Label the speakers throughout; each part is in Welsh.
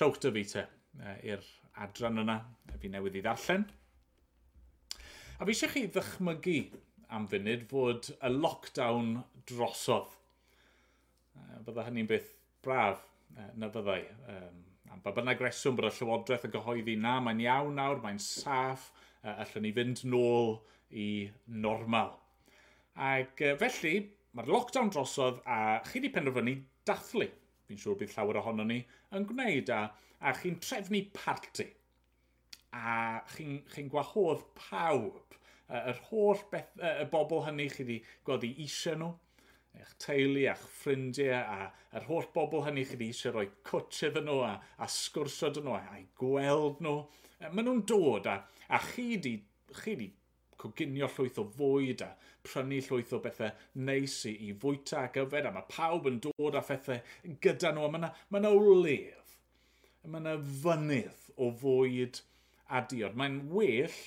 Speaker 1: trowch dy fi te i'r adran yna, fi newydd i ddarllen. A fi eisiau chi ddychmygu am funud fod y lockdown drosodd. Bydda hynny'n beth braf na fyddai. Am ba bynnag reswm bod y Llywodraeth yn gyhoeddi na, mae'n iawn nawr, mae'n saff, allan ni fynd nôl i normal. Ac felly, mae'r lockdown drosodd a chi wedi penderfynu dathlu fi'n siŵr bydd llawer ohono ni, yn gwneud a, a chi'n trefnu parti a chi'n chi, gwahodd pawb yr holl beth, y bobl hynny chi wedi godi eisiau nhw, eich teulu a'ch ffrindiau a yr holl bobl hynny chi wedi eisiau rhoi cwts iddyn nhw a, a sgwrsio dyn nhw a'i gweld nhw. E, Maen nhw'n dod a, a chi wedi chi di coginio llwyth o fwyd a prynu llwyth o bethau neis i, i fwyta ac yfed a mae pawb yn dod â phethau gyda nhw a mae yna ma wledd. Mae yna fynydd o fwyd a diod. Mae'n well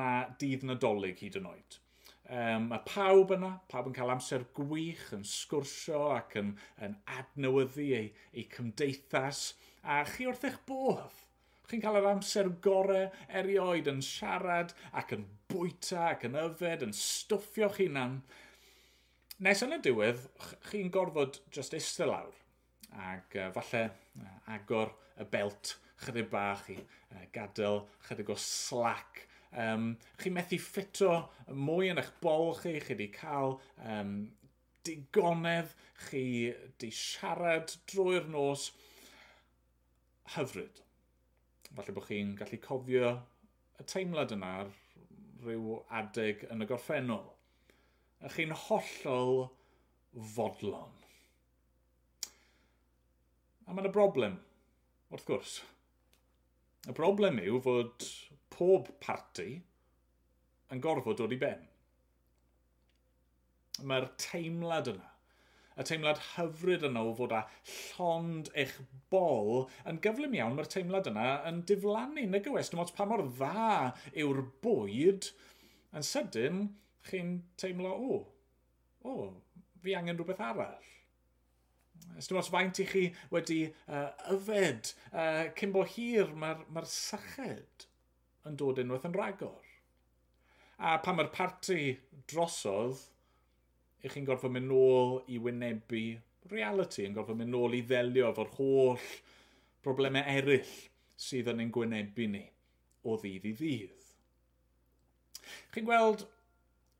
Speaker 1: na dydd nadolig hyd yn oed. Um, mae pawb yna, pawb yn cael amser gwych, yn sgwrsio ac yn, yn adnewyddu eu, eu cymdeithas. A chi wrth eich bodd chi'n cael yr amser gorau erioed yn siarad ac yn bwyta ac yn yfed, yn stwffio chi'nan. Nes yn y diwedd, chi'n gorfod just eistedd lawr ac uh, falle uh, agor y belt chydig bach i uh, gadael chydig o slac. Um, chi methu ffito mwy yn eich bol chi, chi wedi cael um, digonedd, chi wedi siarad drwy'r nos. Hyfryd falle bod chi'n gallu cofio y teimlad yna ar rhyw adeg yn y gorffennol. A chi'n hollol fodlon. A mae'n y broblem, wrth gwrs. Y broblem yw fod pob parti yn gorfod dod i ben. Mae'r teimlad yna y teimlad hyfryd yna o fod â llond eich bol, yn gyflym iawn mae'r teimlad yna yn diflannu. Nag yw estyn pa mor dda yw'r bwyd, yn sydyn chi'n teimlo, o, o, fi angen rhywbeth arall. Dim os faint i chi wedi uh, yfed, uh, cyn bo hir mae'r mae syched yn dod unwaith yn ragor. A pan mae'r parti drosodd, eich chi'n gorfod mynd nôl i wynebu reality, yn gorfod mynd nôl i ddelio efo'r holl broblemau eraill sydd yn ein gwynebu ni o ddydd i ddydd. Chi'n gweld,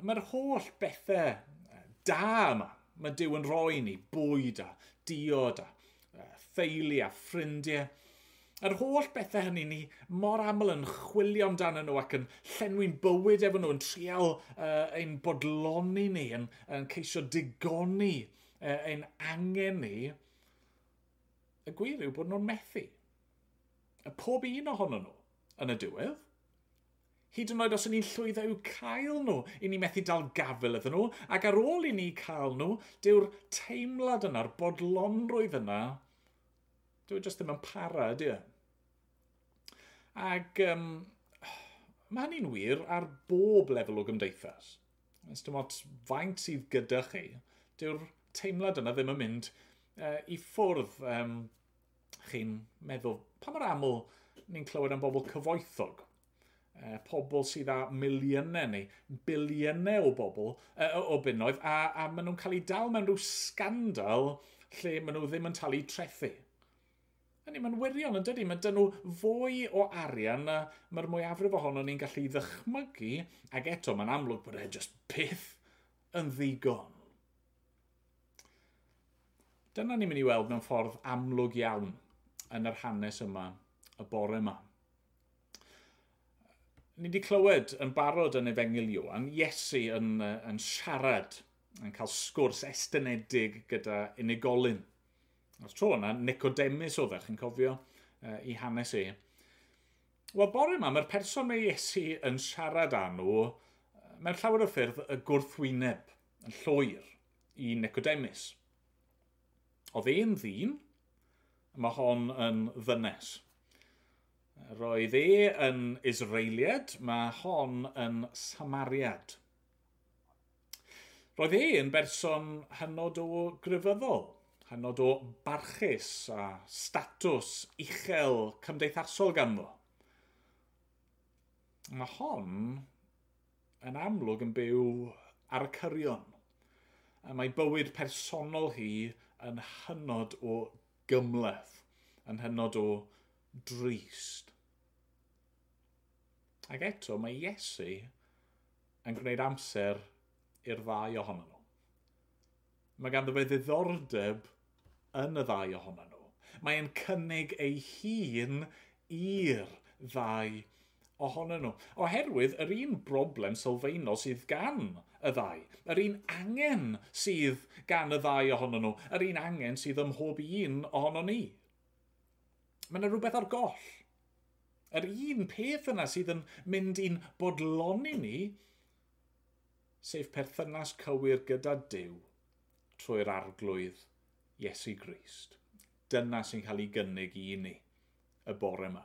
Speaker 1: mae'r holl bethau e, da yma, mae Dyw yn rhoi ni bwyd a diod a e, theulu a ffrindiau, yr holl bethau hynny ni mor aml yn chwilio amdano nhw ac yn llenwi'n bywyd efo nhw, yn trial uh, ein bodloni ni, yn, yn ceisio digoni uh, ein angen ni, y gwir yw bod nhw'n methu. Y pob un ohono nhw yn y diwedd, hyd yn oed os ni'n llwyddo i'w cael nhw, i ni methu dal gafel iddyn nhw, ac ar ôl i ni cael nhw, dyw'r teimlad yna'r bodlonrwydd yna, dyw'r e jyst ddim yn para, ydy e? Ac um, mae hynny'n wir ar bob lefel o gymdeithas. Nes dim ond faint sydd gyda chi, dyw'r teimlad yna ddim yn mynd uh, i ffwrdd. Um, chi'n meddwl, pa mor aml ni'n clywed am bobl cyfoethog? Uh, pobl sydd â miliynau neu biliynau o bobl uh, o, bunnoedd a, a maen nhw'n cael eu dal mewn rhyw scandal lle maen nhw ddim yn talu trethu. Hynny, mae'n wirion yn dydy, mae dyn nhw fwy o arian na mae'r mwyafrif ohono ni'n gallu ddychmygu, ac eto mae'n amlwg bod e just pith yn ddigon. Dyna ni'n mynd i weld mewn ffordd amlwg iawn yn yr hanes yma, y bore yma. Ni wedi clywed yn barod yn Efengil Iwan, Iesu yn, yn siarad, yn cael sgwrs estynedig gyda unigolyn Os tro yna, Nicodemus oedd chi'n cofio uh, i hanes e. Wel, bore yma, mae'r person mae Iesu yn siarad â nhw mewn llawer o ffyrdd y gwrthwyneb yn llwyr i Nicodemus. Oedd e'n ddyn, mae hon yn ddynes. Roedd e yn Israeliad, mae hon yn Samariad. Roedd e yn berson hynod o gryfyddol hynod o barchus a statws uchel cymdeithasol ganddo. Mae hon yn amlwg yn byw ar y cyrion. A mae bywyd personol hi yn hynod o gymleth, yn hynod o drist. Ac eto mae Iesu yn gwneud amser i'r ddau ohonyn nhw. Mae ganddo fe ddiddordeb yn y ddau ohonyn nhw. Mae yn cynnig ei hun i'r ddau ohonyn nhw. Oherwydd yr un broblem sylfaenol sydd gan y ddau. Yr un angen sydd gan y ddau ohonyn nhw. Yr un angen sydd ym mhob un ohono ni. Mae yna rhywbeth ar goll. Yr un peth yna sydd yn mynd i'n bodloni ni, sef perthynas cywir gyda Dyw trwy'r arglwydd Iesu Grist. Dyna sy'n cael ei gynnig i ni y bore yma.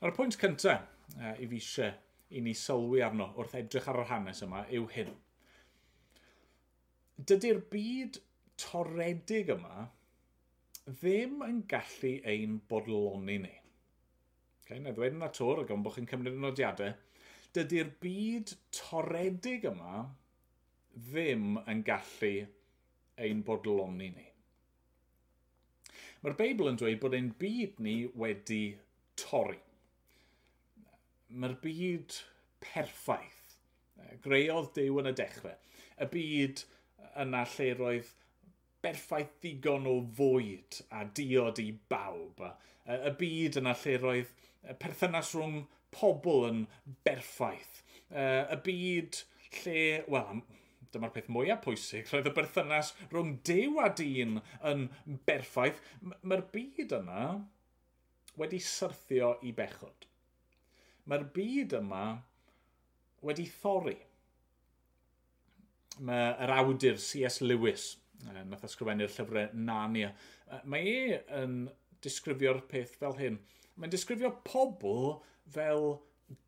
Speaker 1: Nawr, y pwynt cyntaf uh, i fi eisiau i ni sylwi arno wrth edrych ar yr hanes yma yw hyn. Dydy'r byd toredig yma ddim yn gallu ein bodloni ni. Okay, na ddweud yna tor, gan bod chi'n cymryd nodiadau, dydy'r byd toredig yma ddim yn gallu ein bodloni ni. Mae'r Beibl yn dweud bod ein byd ni wedi torri. Mae'r byd perffaith. E, greodd Dyw yn y dechrau. Y byd yna lle roedd berffaith ddigon o fwyd a diod i bawb. E, y byd yna lle roedd perthynas rhwng pobl yn berffaith. E, y byd lle, wel, Dyma'r peth mwyaf pwysig. Roedd y berthynas rhwng dew a dyn yn berffaith. Mae'r byd yna wedi syrthio i bechod. Mae'r byd yma wedi thori. Mae'r awdur C.S. Lewis, nath ysgrifennu'r llyfrau Narnia, mae e yn disgrifio'r peth fel hyn. Mae'n disgrifio pobl fel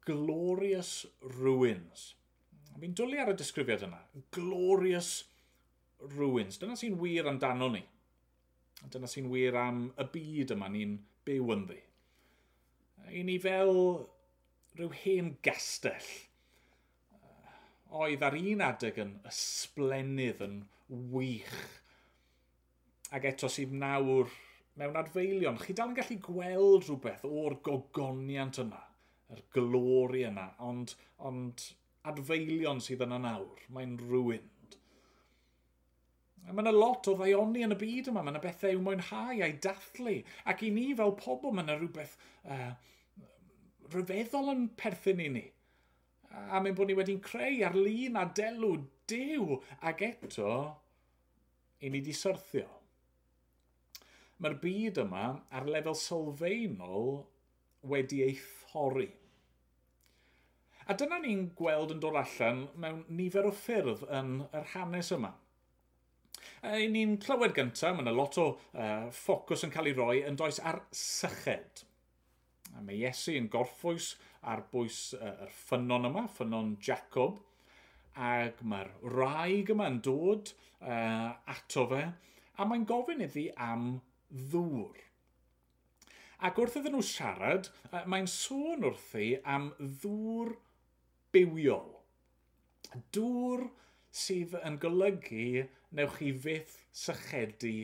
Speaker 1: glorious ruins. Fi'n dwlu ar y disgrifiad yna. Glorious ruins. Dyna sy'n wir amdano ni. Dyna sy'n wir am y byd yma ni'n byw ynddi. I ni fel rhyw hen gastell oedd ar un adeg yn ysblenydd yn wych. Ac eto sydd nawr mewn adfeilion, chi dal yn gallu gweld rhywbeth o'r gogoniant yna, yr glori yna, ond, ond adfeilion sydd yna nawr. Mae'n rwynd. A mae yna lot o ddaioni yn y byd yma. Mae yna bethau i'w mwynhau a'i dathlu. Ac i ni fel pobl mae yna rhywbeth uh, rhyfeddol yn perthyn i ni. A mae'n bod ni wedi'n creu ar lun a delw dew ac eto i ni di syrthio. Mae'r byd yma ar lefel sylfaenol wedi ei thorri. A dyna ni'n gweld yn dod allan mewn nifer o ffyrdd yn yr hanes yma. E, ni'n clywed gyntaf, mae yna lot o uh, ffocws yn cael ei roi yn does ar syched. A mae Iesu yn gorffwys ar bwys uh, yr ffynon yma, ffynon Jacob, ac mae'r rhaeg yma yn dod uh, ato fe, a mae'n gofyn iddi am ddŵr. Ac wrth iddyn nhw siarad, uh, mae'n sôn wrthi am ddŵr bywiol. Dŵr sydd yn golygu newch chi fydd sychedu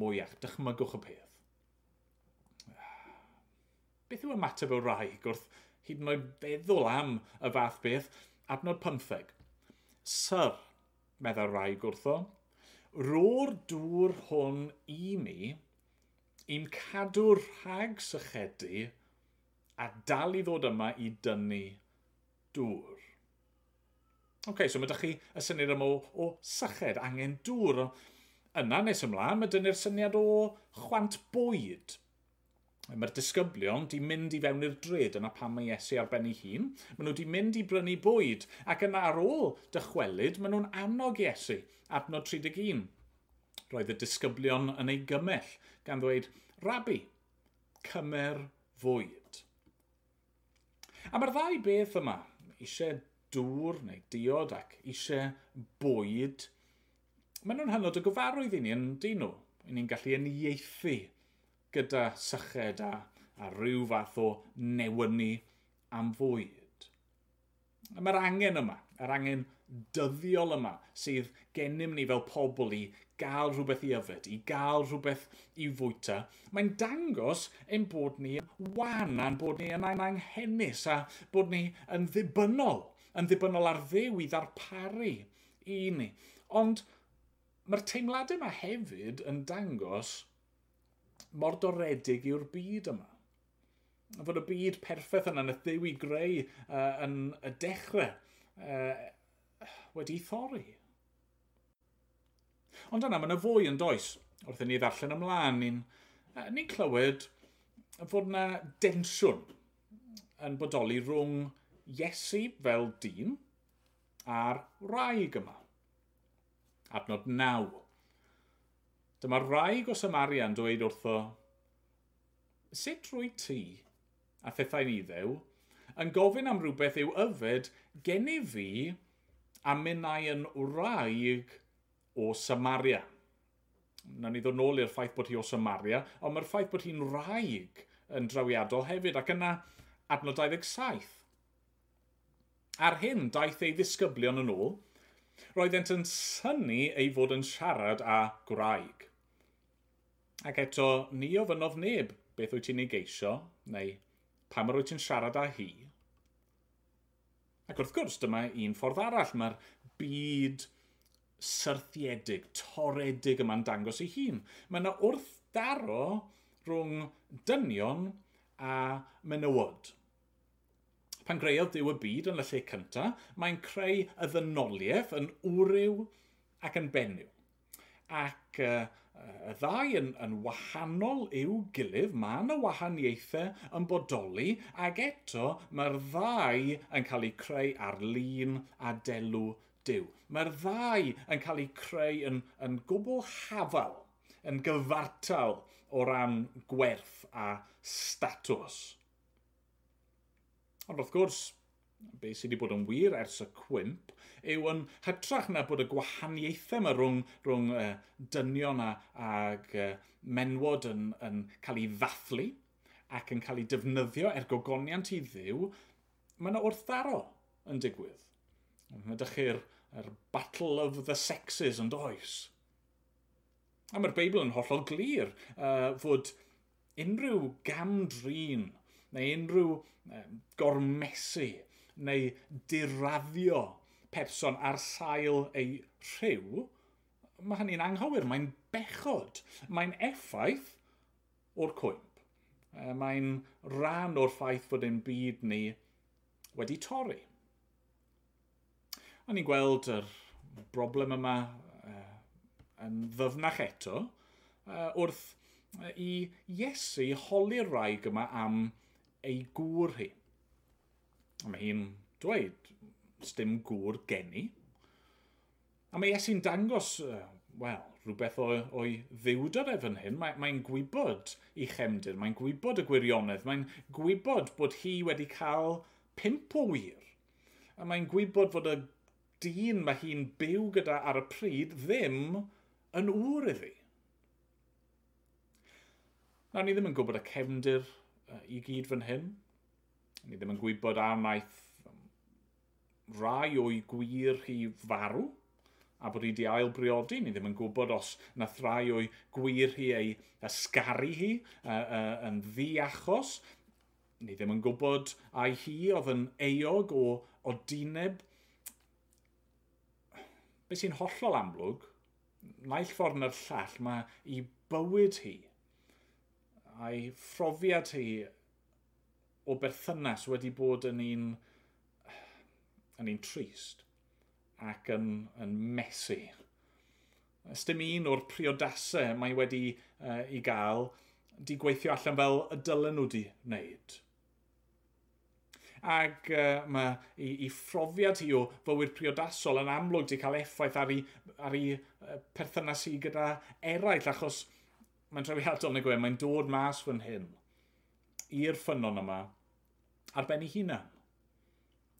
Speaker 1: mwyach. Dychmygwch y peth. Beth yw ymateb o rai wrth hyd yn oed feddwl am y fath beth? Adnod 15. Syr, meddwl rai wrtho, ro'r dŵr hwn i mi, i'n cadw rhag sychedu a dal i ddod yma i dynnu dŵr. OK, so mae ydych chi y syniad yma o, o syched, angen dŵr. Yna nes ymlaen, mae dynnu'r syniad o chwant bwyd. Mae'r disgyblion di mynd i fewn i'r dred yna pan mae Iesu ar ben ei hun. Maen nhw di mynd i brynu bwyd ac yn ar ôl dychwelyd, maen nhw'n annog Iesu adnod 31. Roedd y disgyblion yn ei gymell gan ddweud, Rabi, cymer fwyd. A mae'r ddau beth yma, eisiau dŵr neu diod ac eisiau bwyd, maen nhw'n hynod o gyfarwydd i ni yn dyn nhw. ni'n gallu uniaethu gyda syched a, a rhyw fath o newynnu am fwyd. Mae'r angen yma, yr angen dyddiol yma sydd gennym ni fel pobl i gael rhywbeth i yfed, i gael rhywbeth i fwyta, mae'n dangos ein bod ni wan a'n bod ni yn ein anghenus a bod ni yn ddibynnol, yn ddibynnol ar ddew i ddarparu i ni. Ond mae'r teimladau yma hefyd yn dangos mor doredig yw'r byd yma. Fod y byd perffaith yna nath ddew i greu uh, yn y dechrau uh, wedi thorri. Ond yna, mae yna fwy yn does. Wrth i ni ddarllen ymlaen, ni'n ni clywed fod yna densiwn yn bodoli rhwng Iesu fel dyn a'r rhaeg yma. Adnod naw. Dyma rhaeg o Samaria'n dweud wrtho, Sut rwy ti a thethau'n ni ddew yn gofyn am rhywbeth yw yfed gen i fi a minnau yn wraig o Samaria. Na ni ddod nôl i'r ffaith bod hi o Samaria, ond mae'r ffaith bod hi'n rhaeg yn drawiadol hefyd, ac yna adnod 27. Ar hyn, daeth ei ddisgyblion yn ôl, roeddent yn syni ei fod yn siarad â gwraig. Ac eto, ni ofynodd neb beth wyt ti'n ei geisio, neu pam yr wyt ti'n siarad â hi. Ac wrth gwrs, dyma un ffordd arall. Mae'r byd syrthiedig, toredig yma'n dangos ei hun. Mae yna wrthdaro rhwng dynion a menywod. Pan greodd ddiw y byd yn y lle cyntaf, mae'n creu y ddynoliaeth yn wryw ac yn benyw. Ac uh, y ddau yn, yn wahanol i'w gilydd, mae yna wahaniaethau yn bodoli, ac eto mae'r ddau yn cael eu creu ar lun a delw Dyw. Mae'r ddau yn cael eu creu yn, yn gwbl hafal, yn gyfartal o ran gwerth a statws. Ond wrth gwrs, be sydd wedi bod yn wir ers y cwmp, yw yn hytrach na bod y gwahaniaethau yma rhwng, rhwng uh, dynion a, ag uh, menwod yn, yn cael ei ddathlu ac yn cael ei defnyddio er gogoniant i ddiw, mae yna wrthdaro yn digwydd. Mae ydych chi'r er battle of the sexes yn does. A mae'r Beibl yn hollol glir uh, fod unrhyw gamdrin neu unrhyw uh, gormesu neu diraddio person ar sail ei rhyw, mae hynny'n anghywir, mae'n bechod, mae'n effaith o'r cwymp. Uh, mae'n rhan o'r ffaith fod ein byd ni wedi torri. O'n i'n gweld yr broblem yma uh, yn ddyfnach eto uh, wrth uh, i Iesu holi'r rhaeg yma am ei gŵr hi. A mae hi'n dweud, sdim gŵr geni. A mae Iesu'n dangos, uh, wel, rhywbeth o'i, oi ddiwdoref yn hyn. Mae'n mae, gwybod i chemdir, mae'n gwybod y gwirionedd, mae'n gwybod bod hi wedi cael pimp o wir. A mae'n gwybod fod y dyn mae hi'n byw gyda ar y pryd ddim yn ŵr iddi. Na, ni ddim yn gwybod y cefndir i gyd fan hyn. Ni ddim yn gwybod a wnaeth rai o'i gwir hi farw a bod hi wedi ail briodi. Ni ddim yn gwybod os nath rai o'i gwir hi ei ysgaru hi uh, uh, yn ddiachos. Ni ddim yn gwybod ai hi oedd yn eog o, o dineb beth sy'n hollol amlwg, naill ffordd na'r llall, mae i bywyd hi a'i phrofiad hi o berthynas wedi bod yn un, yn un trist ac yn, yn mesu. Ys dim un o'r priodasau mae wedi uh, i gael di gweithio allan fel y dylen nhw di wneud ac uh, mae ei, ei phrofiad hi o fywyd priodasol yn amlwg wedi cael effaith ar ei, ar ei perthynas i gyda eraill, achos mae'n drawiadol neu gwe, mae'n dod mas fan hyn i'r ffynon yma ar ben ei hunan.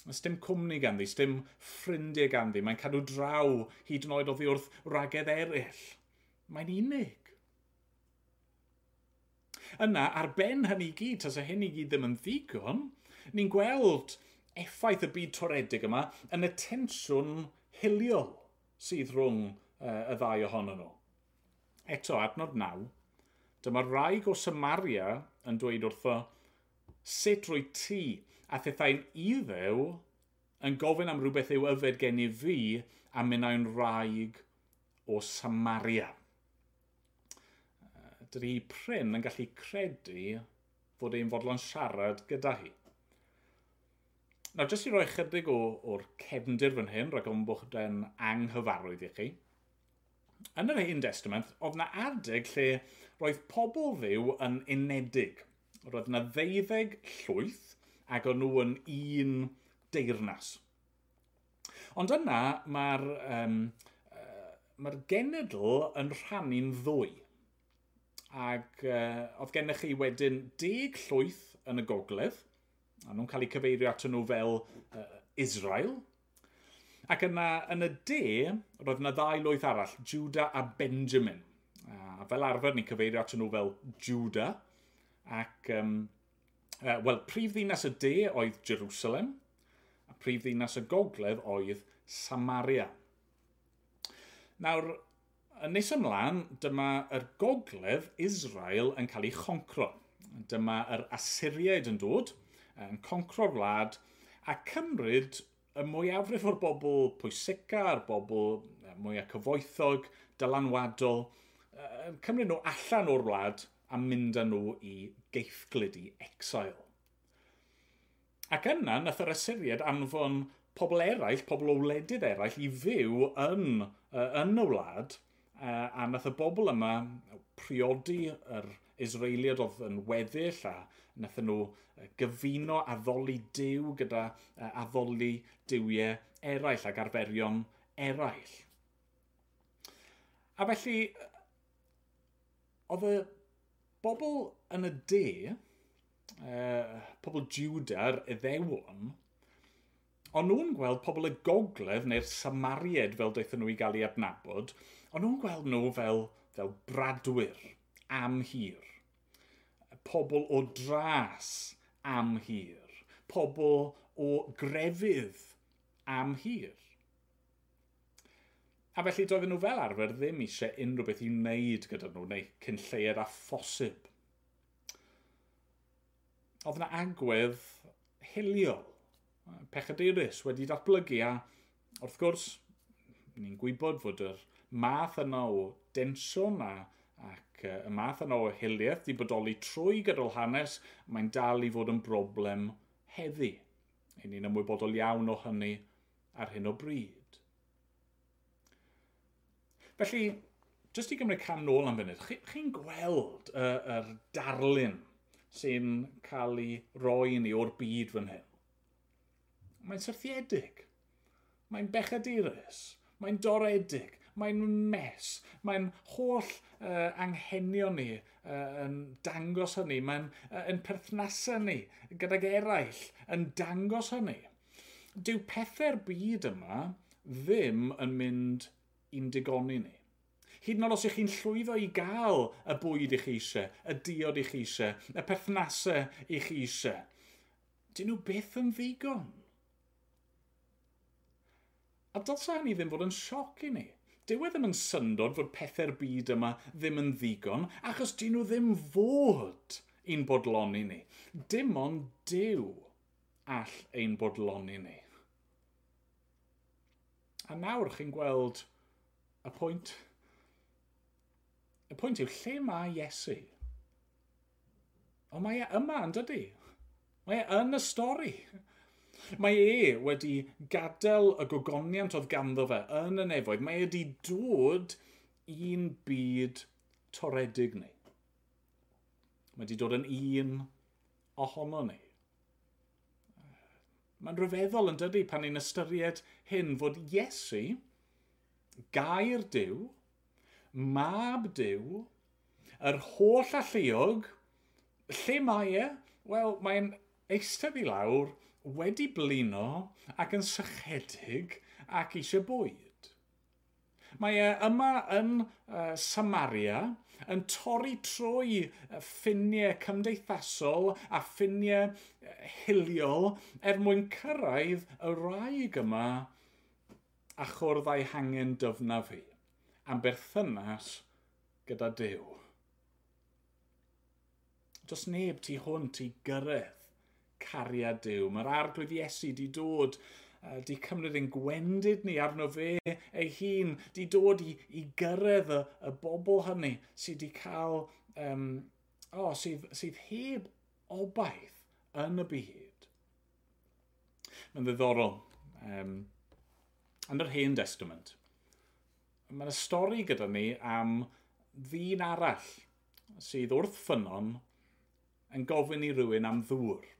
Speaker 1: Mae dim cwmni ganddi, dim ffrindiau ganddi, mae'n cadw draw hyd yn oed oddi wrth ragedd eraill. Mae'n unig. Yna, ar ben hynny gyd, tas y hyn i gyd ddim yn ddigon, ni'n gweld effaith y byd toredig yma yn y tensiwn hiliol sydd rhwng uh, y ddau ohonyn nhw. Eto, adnod naw, dyma rhaeg o Samaria yn dweud wrtho, sut rwy ti a thethau'n iddew yn gofyn am rhywbeth yw yfed gen i fi a myna'n rhaeg o Samaria. Dydy hi pryn yn gallu credu fod ein fodlon siarad gyda hi. Nawr, jyst i roi chydig o, o'r cefndir fan hyn, rhaid o'n bod yn anghyfarwydd i chi. Yn yr Hen Testament, oedd yna adeg lle roedd pobl ddiw yn unedig. Roedd yna ddeuddeg llwyth ac o'n nhw yn un deyrnas. Ond yna mae'r um, uh, mae genedl yn rhannu'n ddwy. Ac uh, oedd gennych chi wedyn deg llwyth yn y gogledd – a nhw'n cael eu cyfeirio ato nhw fel uh, Israel. Ac yna, yn y de, roedd yna ddau lwyth arall, Juda a Benjamin. A fel arfer, ni'n cyfeirio ato nhw fel Juda. Ac, um, uh, wel, prif ddinas y de oedd Jerusalem, a prif ddinas y gogledd oedd Samaria. Nawr, yn nes ymlaen, dyma yr gogledd Israel yn cael ei choncro. Dyma yr Assyriaid yn dod – yn concro'r wlad a cymryd y mwyafrif o'r bobl pwysica, a'r bobl mwyaf cyfoethog, dylanwadol, yn cymryd nhw allan o'r wlad a mynd â nhw i geithglid, i exile. Ac yna, nath yr Assyriad anfon pobl eraill, pobl o wledydd eraill, i fyw yn, yn y wlad, a nath y bobl yma priodi yr Israeliad oedd yn weddill a wnaethon nhw gyfuno addoli diw gyda addoli diwiau eraill ac arferion eraill. A felly, oedd y bobl yn y de, uh, pobl Jwda'r iddewon, ond nhw'n gweld pobl y gogledd neu'r Samaried fel daethon nhw i gael ei adnabod, ond nhw'n gweld nhw fel, fel bradwyr am hir pobl o dras am hir, pobl o grefydd am hir. A felly doedden nhw fel arfer ddim eisiau unrhyw beth i wneud gyda nhw, neu cyn cynlleir a phosib. Oedd yna agwedd hiliol, pechadurus, wedi datblygu a wrth gwrs, ni'n gwybod fod yr math yna o densiwn a ac y math yno o hiliaeth wedi bodoli trwy gydol hanes, mae'n dal i fod yn broblem heddi. Hyn ni'n ymwybodol iawn o hynny ar hyn o bryd. Felly, jyst i gymryd cam nôl am funud, chi'n chi gweld y, yr darlun sy'n cael ei roi ni o'r byd fan hyn. Mae'n syrthiedig. Mae'n bechadurus. Mae'n doredig. Mae'n mes. Mae'n holl uh, anghenion ni uh, yn dangos hynny, mae'n uh, yn perthnasau ni gydag eraill yn dangos hynny. Dyw pethau'r byd yma ddim yn mynd i'n digoni ni. Hyd yn oed os ych chi'n llwyddo i gael y bwyd i chi eisiau, y diod i chi eisiau, y perthnasau i chi eisiau, dyn nhw beth yn ddigon. A dylsa hynny ddim fod yn sioc i ni dyw e ddim yn syndod fod pethau'r byd yma ddim yn ddigon, achos dyn nhw ddim fod i'n bodloni ni. Dim ond Dyw all ein bodloni ni. A nawr chi'n gweld y pwynt. Y pwynt yw, lle mae Iesu? O mae e yma, yn dydy? Mae e yn y stori. Mae e wedi gadael y gogoniant oedd ganddo fe yn y nefoedd. Mae e wedi dod un byd toredig ni. Mae wedi dod yn un ohono ni. Mae'n rhyfeddol yn dydy pan ni'n ystyried hyn fod Iesu, gair Dyw, mab Dyw, yr holl alluog, lle mae e? Wel, mae'n eistedd i lawr wedi blino ac yn sychedig ac eisiau bwyd. Mae e yma yn uh, Samaria yn torri trwy ffiniau cymdeithasol a ffiniau hiliol er mwyn cyrraedd y rhaeg yma a chwrdd a'i hangen dyfnaf hi am berthynas gyda Dyw. Does neb tu hwnt i gyrraedd cariad Dyw. Mae'r arglwydd Iesu di dod, uh, di cymryd ein gwendid ni arno fe ei hun, di dod i, i gyrraedd y, y bobl hynny sydd di cael, um, o, oh, sydd, sydd heb obaith yn y byd. Mae'n ddiddorol. Um, yn yr Hen Testament, mae'n stori gyda ni am ddyn arall sydd wrth ffynon yn gofyn i rywun am ddŵr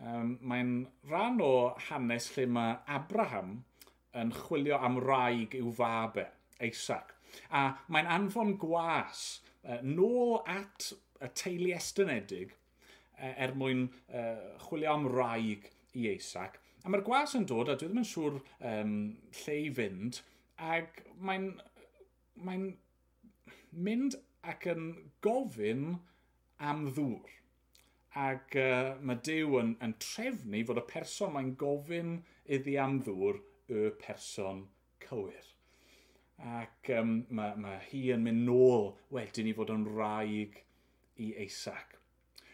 Speaker 1: um, mae'n rhan o hanes lle mae Abraham yn chwilio am raig i'w fabe, e, Isaac. A mae'n anfon gwas uh, nôl at y teulu estynedig uh, er mwyn uh, chwilio am raig i Isaac. A mae'r gwas yn dod, a dwi ddim yn siŵr um, lle i fynd, ac mae'n mae mynd ac yn gofyn am ddŵr ac uh, mae Dyw yn, yn trefnu fod y person mae'n gofyn iddi am ddŵr y person cywir. Ac um, mae, mae hi yn mynd nôl wedyn i fod yn rhaeg i Eisac.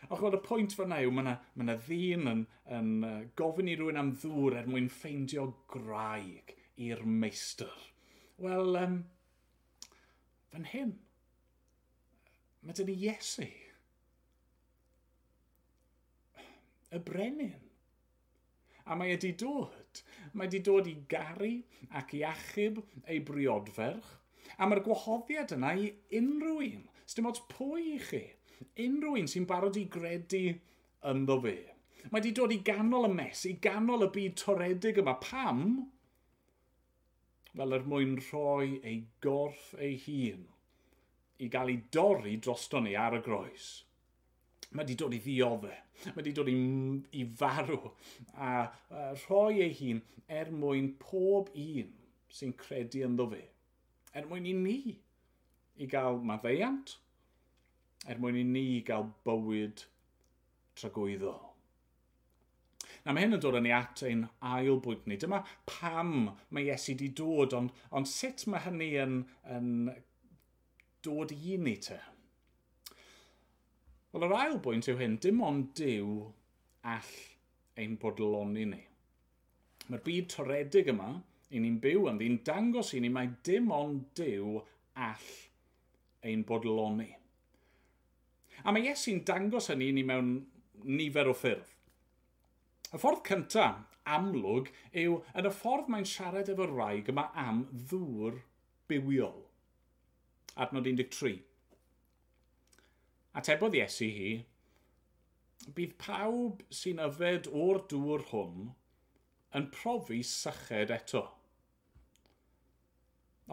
Speaker 1: Ac oedd y pwynt fyna yw, mae yna ma, na, ddyn yn, yn uh, gofyn i rhywun am ddŵr er mwyn ffeindio graig i'r meistr. Wel, um, fan hyn, mae dyn ni Iesu y brenin. A mae wedi dod. Mae wedi dod i garu ac i achub ei briodferch. A mae'r gwahoddiad yna i unrhyw un. Sdim ots pwy i chi. Unrhyw un sy'n barod i gredu ynddo fe. Mae wedi dod i ganol y mes, i ganol y byd toredig yma. Pam? Fel er mwyn rhoi ei gorff ei hun i gael ei dorri drosto ni ar y groes mae wedi dod i ddioddau, mae wedi dod i, i farw, a, a rhoi ei hun er mwyn pob un sy'n credu ynddo fe. Er mwyn i ni i gael maddeiant, er mwyn i ni i gael bywyd tragwyddo. Na mae hyn yn dod yn ei at ein ail bwynt ni. Dyma pam mae Iesu wedi dod, ond, ond sut mae hynny yn, yn dod i ni te? Wel, yr ail bwynt yw hyn, dim ond diw all ein bodloni ni. Mae'r byd toredig yma, i ni'n byw yn ddi'n dangos i ni mae dim ond diw all ein bodloni. A mae Iesu'n dangos hynny i ni mewn nifer o ffyrdd. Y ffordd cyntaf, amlwg, yw yn y ffordd mae'n siarad efo'r rhaeg yma am ddŵr bywiol. Adnod 13. Atebodd Iesu hi, bydd pawb sy'n yfed o'r dŵr hwn yn profi syched eto.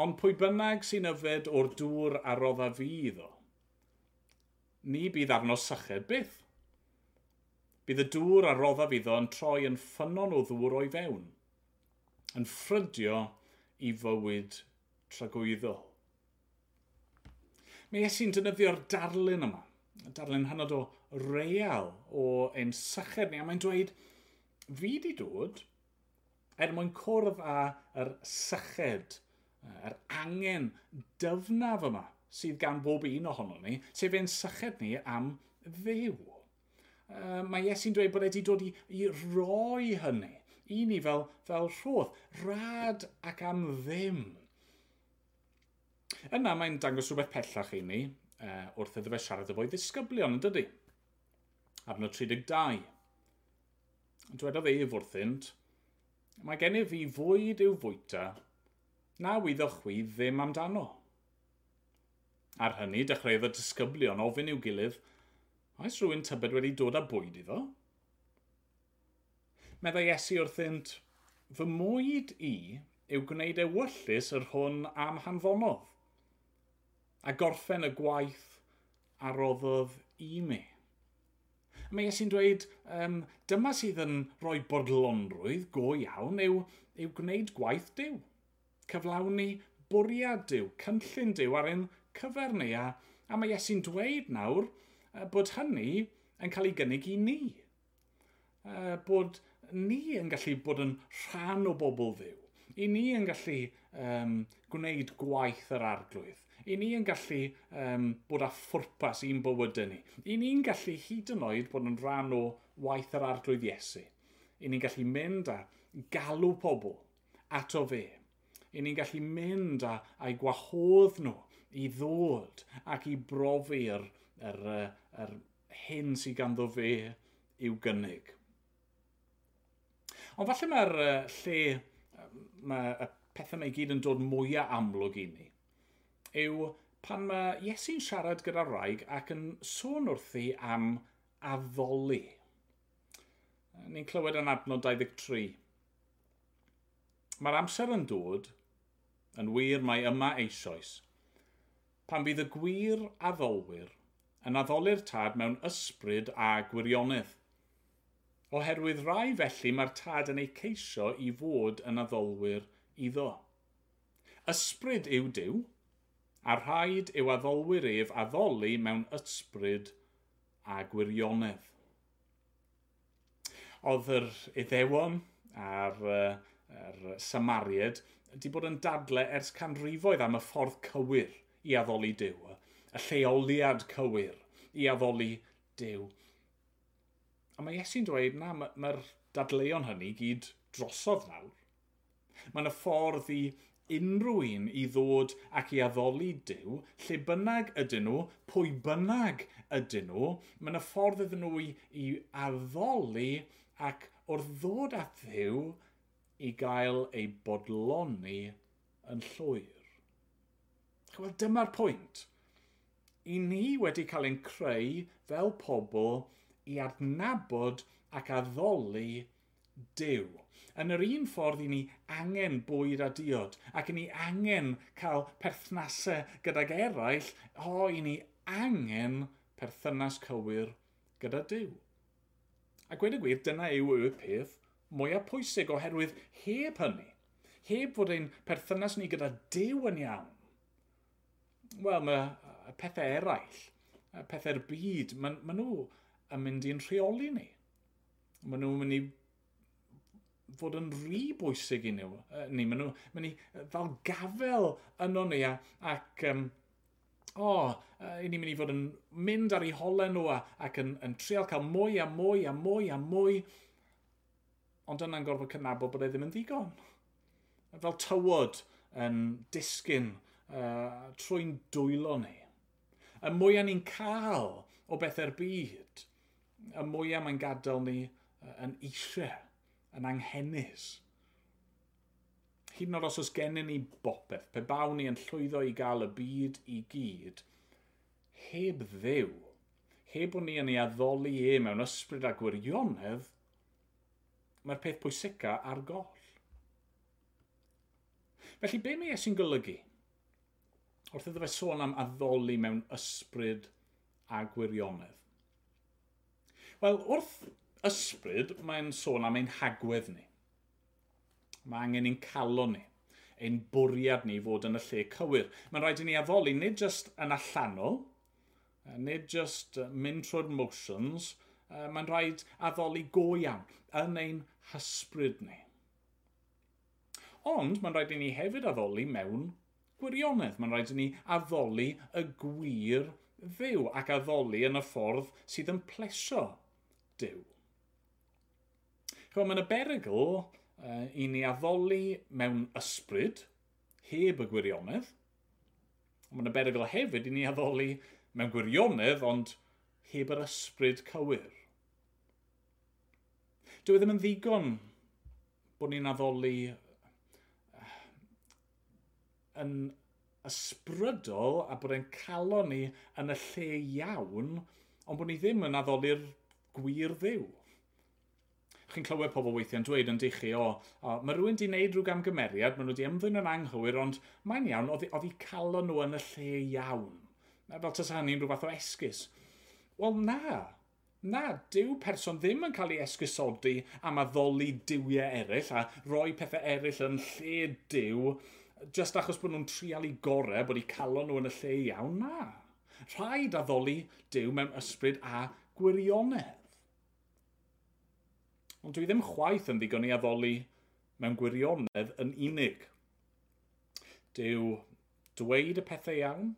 Speaker 1: Ond pwy bynnag sy'n yfed o'r dŵr a rodda fi iddo, ni bydd arno syched byth. Bydd y dŵr a roddaf iddo yn troi yn ffynon o ddŵr o'i fewn, yn ffrydio i fywyd tragwyddo. Mae Iesu'n defnyddio'r darlun yma darlun hynod o real o ein sychyd ni, a mae'n dweud, fi di dod er mwyn cwrdd â yr sychyd, yr angen dyfnaf yma sydd gan bob un ohono ni, sef ein sychyd ni am ddew. Uh, mae Iesu'n dweud bod wedi dod i, i roi hynny, i ni fel, fel rhodd, rad ac am ddim. Yna mae'n dangos rhywbeth pellach i ni, uh, wrth iddo fe siarad efo'i ddisgyblion, yn dydy. Arno 32. Dwedodd ei wrthynt, mae gen i fi fwyd i'w fwyta, na wyddo chwi ddim amdano. Ar hynny, dechreuodd y disgyblion ofyn i'w gilydd, oes rhywun tybed wedi dod â bwyd iddo? Meddai Iesu wrthynt, fy mwyd i yw gwneud ewyllus yr hwn am hanfonodd a gorffen y gwaith a roddodd i mi. Mae Iesu'n dweud, um, dyma sydd yn rhoi bodlonrwydd go iawn yw, yw gwneud gwaith diw. Cyflawni bwriad diw, cynllun diw ar ein cyfer ni. A, a mae Iesu'n dweud nawr uh, bod hynny yn cael ei gynnig i ni. Uh, bod ni yn gallu bod yn rhan o bobl ddiw. I ni yn gallu um, gwneud gwaith yr arglwydd i ni yn gallu um, bod â ffwrpas i'n bywydau ni. I ni'n gallu hyd yn oed bod yn rhan o waith yr arglwydd Iesu. I ni'n gallu mynd a galw pobl ato fe. I ni'n gallu mynd a a'i gwahodd nhw i ddod ac i brofi'r er, er, er hyn sydd ganddo fe i'w gynnig. Ond falle mae'r uh, lle, mae y pethau mae gyd yn dod mwyaf amlwg i ni yw pan mae Iesu'n siarad gyda rhaeg ac yn sôn wrthi am addoli. Ni'n clywed yn adnod 23. Mae'r amser yn dod, yn wir mae yma eisoes, pan bydd y gwir addolwyr yn addoli'r tad mewn ysbryd a gwirionedd. Oherwydd rai felly mae'r tad yn ei ceisio i fod yn addolwyr iddo. Ysbryd yw diw, a rhaid yw addolwyr ef addoli mewn ysbryd a gwirionedd. Oedd yr iddewon a'r, ar Samariad wedi bod yn dadle ers canrifoedd am y ffordd cywir i addoli Dyw, y lleoliad cywir i addoli Dyw. A mae Iesu'n dweud na, mae'r dadleuon hynny gyd drosodd nawr. Mae'n y ffordd i unrhyw un i ddod ac i addoli Dyw, lle bynnag ydyn nhw, pwy bynnag ydyn nhw, mae yna ffordd ydyn nhw i, i addoli ac wrth ddod at ddiw i gael ei bodloni yn llwyr. Wel, dyma'r pwynt. I ni wedi cael ein creu fel pobl i adnabod ac addoli Dyw. Yn yr un ffordd i ni angen bwyd a diod, ac i ni angen cael perthnasau gydag eraill, o, i ni angen perthynas cywir gyda Dyw. A gweud y gwir, dyna yw y peth mwyaf pwysig oherwydd heb hynny, heb fod ein perthynas ni gyda Dyw yn iawn. Wel, mae pethau eraill, pethau'r byd, maen ma nhw yn mynd i'n rheoli ni. Maen nhw'n mynd i fod yn rhy bwysig i nhw. Ni, maen nhw, maen ni fel gafel yno ni a, ac um, o, oh, uh, ni'n mynd i fod yn mynd ar ei holen nhw ac yn, yn trial cael mwy a mwy a mwy a mwy. Ond yna'n gorfod cynabod bod e ddim yn ddigon. Fel tywod yn disgyn uh, trwy'n dwylo ni. Y mwyaf ni'n cael o bethau'r byd, y mwyaf mae'n gadael ni uh, yn eisiau yn anghennus. Hyd yn oed os oes gennym ni bopeth, pe bawn ni yn llwyddo i gael y byd i gyd, heb ddew, heb bod ni yn ei addoli e mewn ysbryd a gwirionedd, mae'r peth pwysica ar goll. Felly, be mae Iesu'n golygu? Wrth iddo fe sôn am addoli mewn ysbryd a gwirionedd. Wel, wrth ysbryd, mae'n sôn am ein hagwedd ni. Mae angen ein calon ni, ein bwriad ni fod yn y lle cywir. Mae'n rhaid i ni afoli nid jyst yn allanol, nid jyst mynd trwy'r motions, mae'n rhaid addoli go iawn yn ein hysbryd ni. Ond mae'n rhaid i ni hefyd addoli mewn gwirionedd. Mae'n rhaid i ni addoli y gwir ddew ac addoli yn y ffordd sydd yn plesio dew. Chwa, mae'n y berygl uh, i ni addoli mewn ysbryd, heb y gwirionedd. Mae'n y berygl hefyd i ni addoli mewn gwirionedd, ond heb yr ysbryd cywir. Dwi e ddim yn ddigon bod ni'n addoli yn ysbrydol a bod e'n calon ni yn y lle iawn, ond bod ni ddim yn addoli'r gwir ddiw chi'n clywed pobl weithiau'n dweud yn dichi, o, o mae rhywun wedi gwneud rhyw gamgymeriad, maen nhw wedi ymddwyn yn anghywir, ond mae'n iawn, oedd hi calo nhw yn y lle iawn. Fel tas hynny'n rhywbeth o esgus. Wel na, na, dyw person ddim yn cael ei esgusodi am addoli diwiau eraill a roi pethau eraill yn lle diw just achos bod nhw'n trial i gorau bod eu calon nhw yn y lle iawn, na. Rhaid addoli diw mewn ysbryd a gwirionedd ond dwi ddim chwaith yn ddigon i addoli mewn gwirionedd yn unig. Dyw dweud y pethau iawn,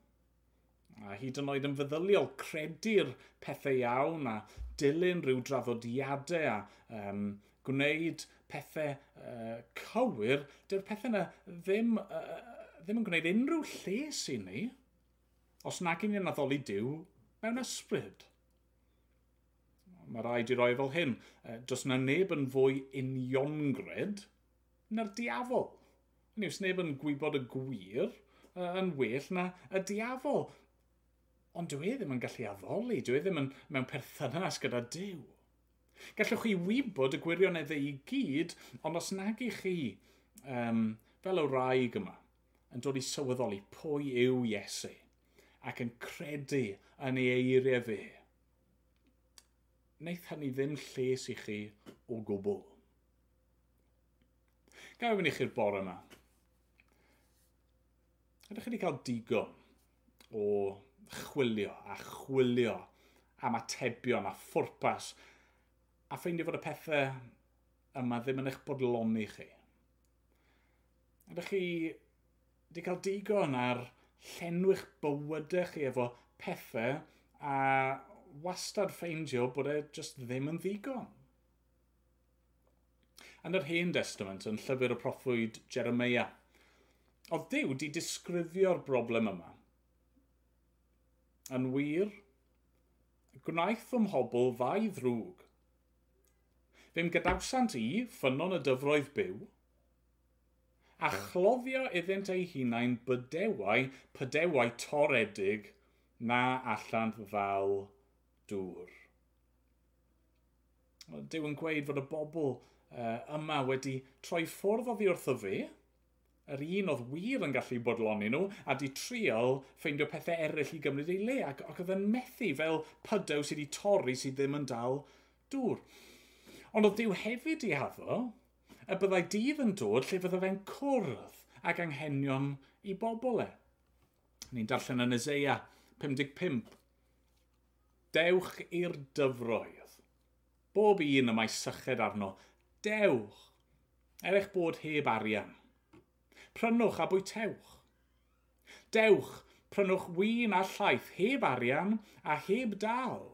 Speaker 1: a hyd yn oed yn feddyliol credu'r pethau iawn a dilyn rhyw draddodiadau a um, gwneud pethau uh, cywir, dyw'r pethau yna ddim, uh, ddim yn gwneud unrhyw lles i ni os nag i ni'n addoli diw mewn ysbryd mae rhaid i roi fel hyn. Does na neb yn fwy uniongred na'r diafol. Hynny yw, neb yn gwybod y gwir yn well na y diafol. Ond dwi e ddim yn gallu addoli, dwi e ddim yn mewn perthynas gyda Dyw. Gallwch chi wybod y gwirioneddau i gyd, ond os nag i chi um, fel y rhaeg yma yn dod i sylweddoli pwy yw Iesu ac yn credu yn ei eiriau fe, wneith hynny ddim lles i chi o gwbl. Gael fynd i chi'r bore yma. Ydych chi wedi cael digon o chwilio a chwilio am atebion a ffwrpas a ffeindio fod y pethau yma ddim yn eich bodloni chi. Ydych chi wedi cael digon ar llenwi'ch bywydau chi efo pethau a wastad ffeindio bod e just ddim yn ddigon. Yn yr Hen Testament, yn llyfr y proffwyd Jeremia, oedd Dyw di disgrifio'r broblem yma. Yn wir, gwnaeth fy mhobl fai ddrwg. Fe'n gadawsant i ffynon y dyfroedd byw, a chloddio iddynt ei hunain bydewau, pydewau toredig na allan ddal dŵr. Dyw yn gweud fod y bobl uh, yma wedi troi ffwrdd oddi wrtho fe, yr un oedd wir yn gallu bodloni nhw, a di trial ffeindio pethau eraill i gymryd ei le, ac, ac oedd yn methu fel pydew sydd wedi torri sydd ddim yn dal dŵr. Ond oedd Dyw hefyd i haddo, y byddai dydd yn dod lle fydda fe'n cwrdd ag anghenion i bobl e. Ni'n darllen yn Ezeia 55, Dewch i'r dyfroedd. Bob un y mae syched arno. Dewch, er eich bod heb arian. Prynwch a bwytewch. Dewch, prynwch win a llaeth heb arian a heb dal.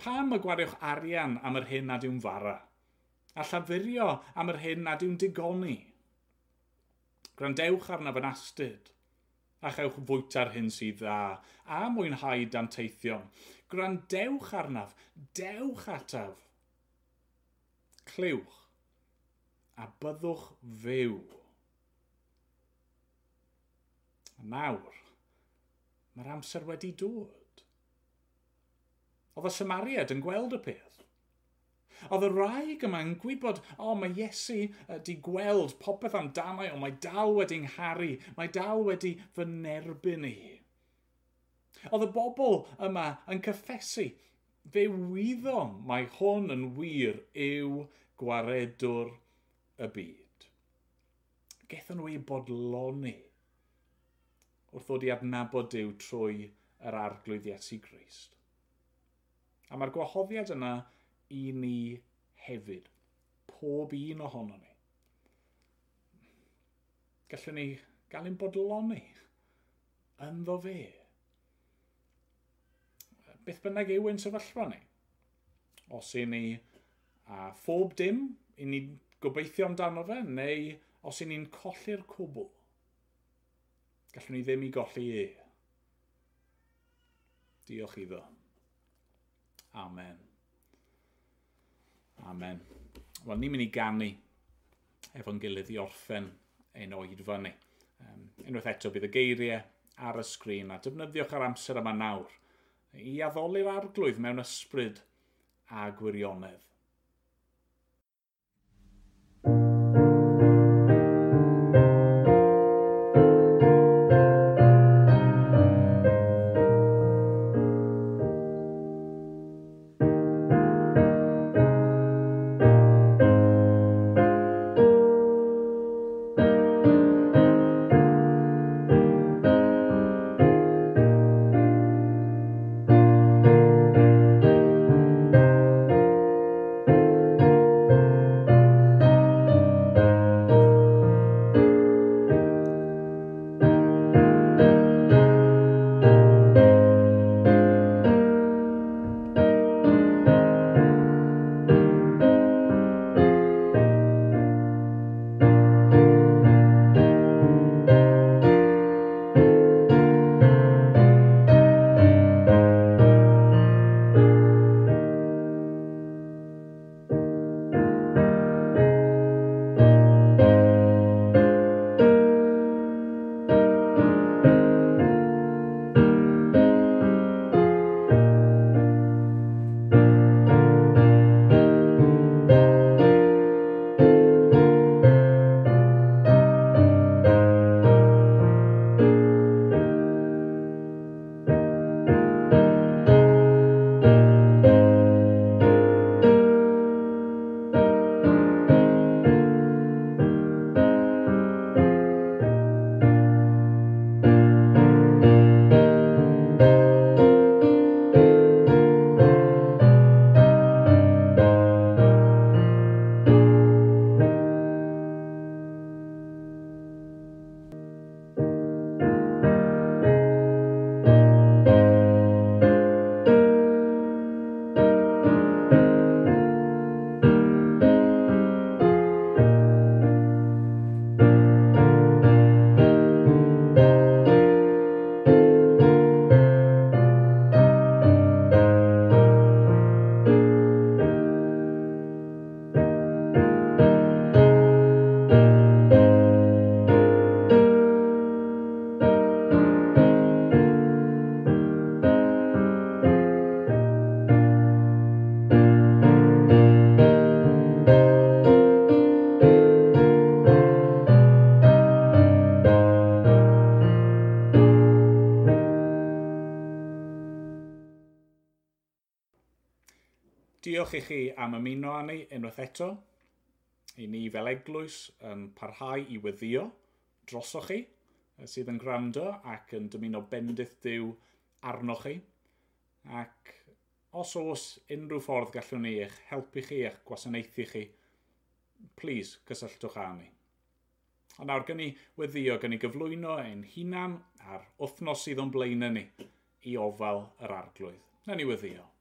Speaker 1: Pam y gwariwch arian am yr hyn nad yw'n fara? A llafurio am yr hyn nad yw'n digoni? Grandewch arnaf yn astyd a chewch fwyt ar hyn sydd dda, a mwynhau danteithion. Grandewch arnaf, dewch ataf. Clywch, a byddwch fyw. Nawr, mae'r amser wedi dod. Oedd y Samariad yn gweld y peth. Oedd y rhaeg yma yn gwybod, o, oh, mae Iesu wedi gweld popeth amdano, ond mae dal wedi'n ngharu, mae dal wedi fy nerbyn i. Oedd y bobl yma yn cyffesu, fe wyddo mae hwn yn wir yw gwaredwr y byd. Gethon nhw ei bodloni wrth ddod i adnabod Dyw trwy yr arglwydd Iesu Grist. A mae'r gwahoddiad yna i ni hefyd. Pob un ohono ni. Gallwn ni gael ein bodloni ynddo fe. Beth bynnag yw ein sefyllfa ni. Os i ni a phob dim, i ni gobeithio amdano fe, neu os i ni'n colli'r cwbl, gallwn ni ddim i golli e. Diolch iddo. Amen. Amen. Wel, ni'n mynd i gannu efo'n gilydd i orffen ein oedfa ni. Um, unwaith eto bydd y geiriau ar y sgrin a defnyddiwch ar amser yma nawr i addoli'r arglwydd mewn ysbryd a gwirionedd. Diolch i chi am ymuno â ni unwaith eto. I ni fel eglwys yn parhau i weddio drosoch chi sydd yn gwrando ac yn dymuno bendith diw arnoch chi. Ac os oes unrhyw ffordd gallwn ni eich helpu chi eich gwasanaethu chi, please cysylltwch â ni. A nawr gen i weddio gen i gyflwyno ein hunan a'r wythnos sydd o'n blaenau ni i ofal yr arglwydd. Na ni weddio.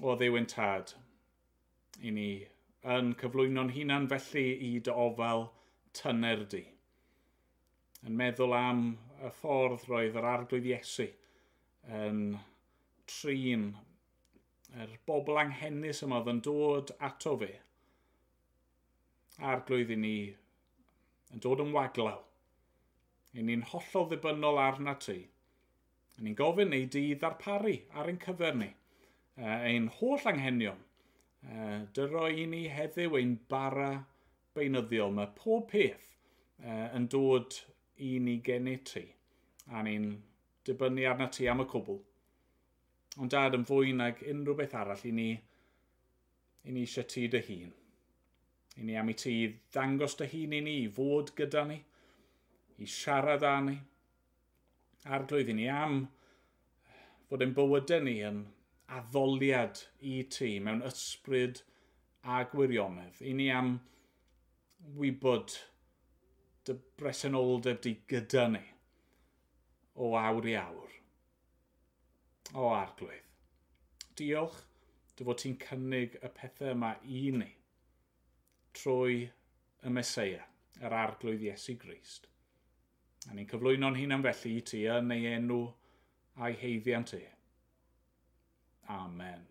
Speaker 1: o ddewn tad. I ni yn cyflwyno'n hunan felly i dy ofal tyner di. Yn meddwl am y ffordd roedd yr arglwydd Iesu yn trin yr bobl anghennus yma oedd yn dod ato fe. Arglwydd i ni yn dod yn waglaw. I ni'n hollol ddibynnol arna ti. I ni'n gofyn ei di ddarparu ar ein cyfer ni ein holl anghenion. Dyro i ni heddiw ein bara beinyddiol. Mae pob peth yn dod i ni genu ti. A ni'n dibynnu arna ti am y cwbl. Ond dad yn fwy nag unrhyw beth arall i ni, i ni eisiau ti dy hun. I ni am i ti ddangos dy hun i ni, i fod gyda ni, i siarad â ni. Arglwydd i ni am fod ein bywydau ni yn addoliad i ti mewn ysbryd a gwirionedd. I ni am wybod dy bresenoldeb di gyda ni o awr i awr. O arglwydd. Diolch dy fod ti'n cynnig y pethau yma i ni trwy y Mesoea, yr arglwydd Iesu Grist. A ni'n cyflwyno'n hunan felly i ti yn ei enw a'i heiddiant e. Amen.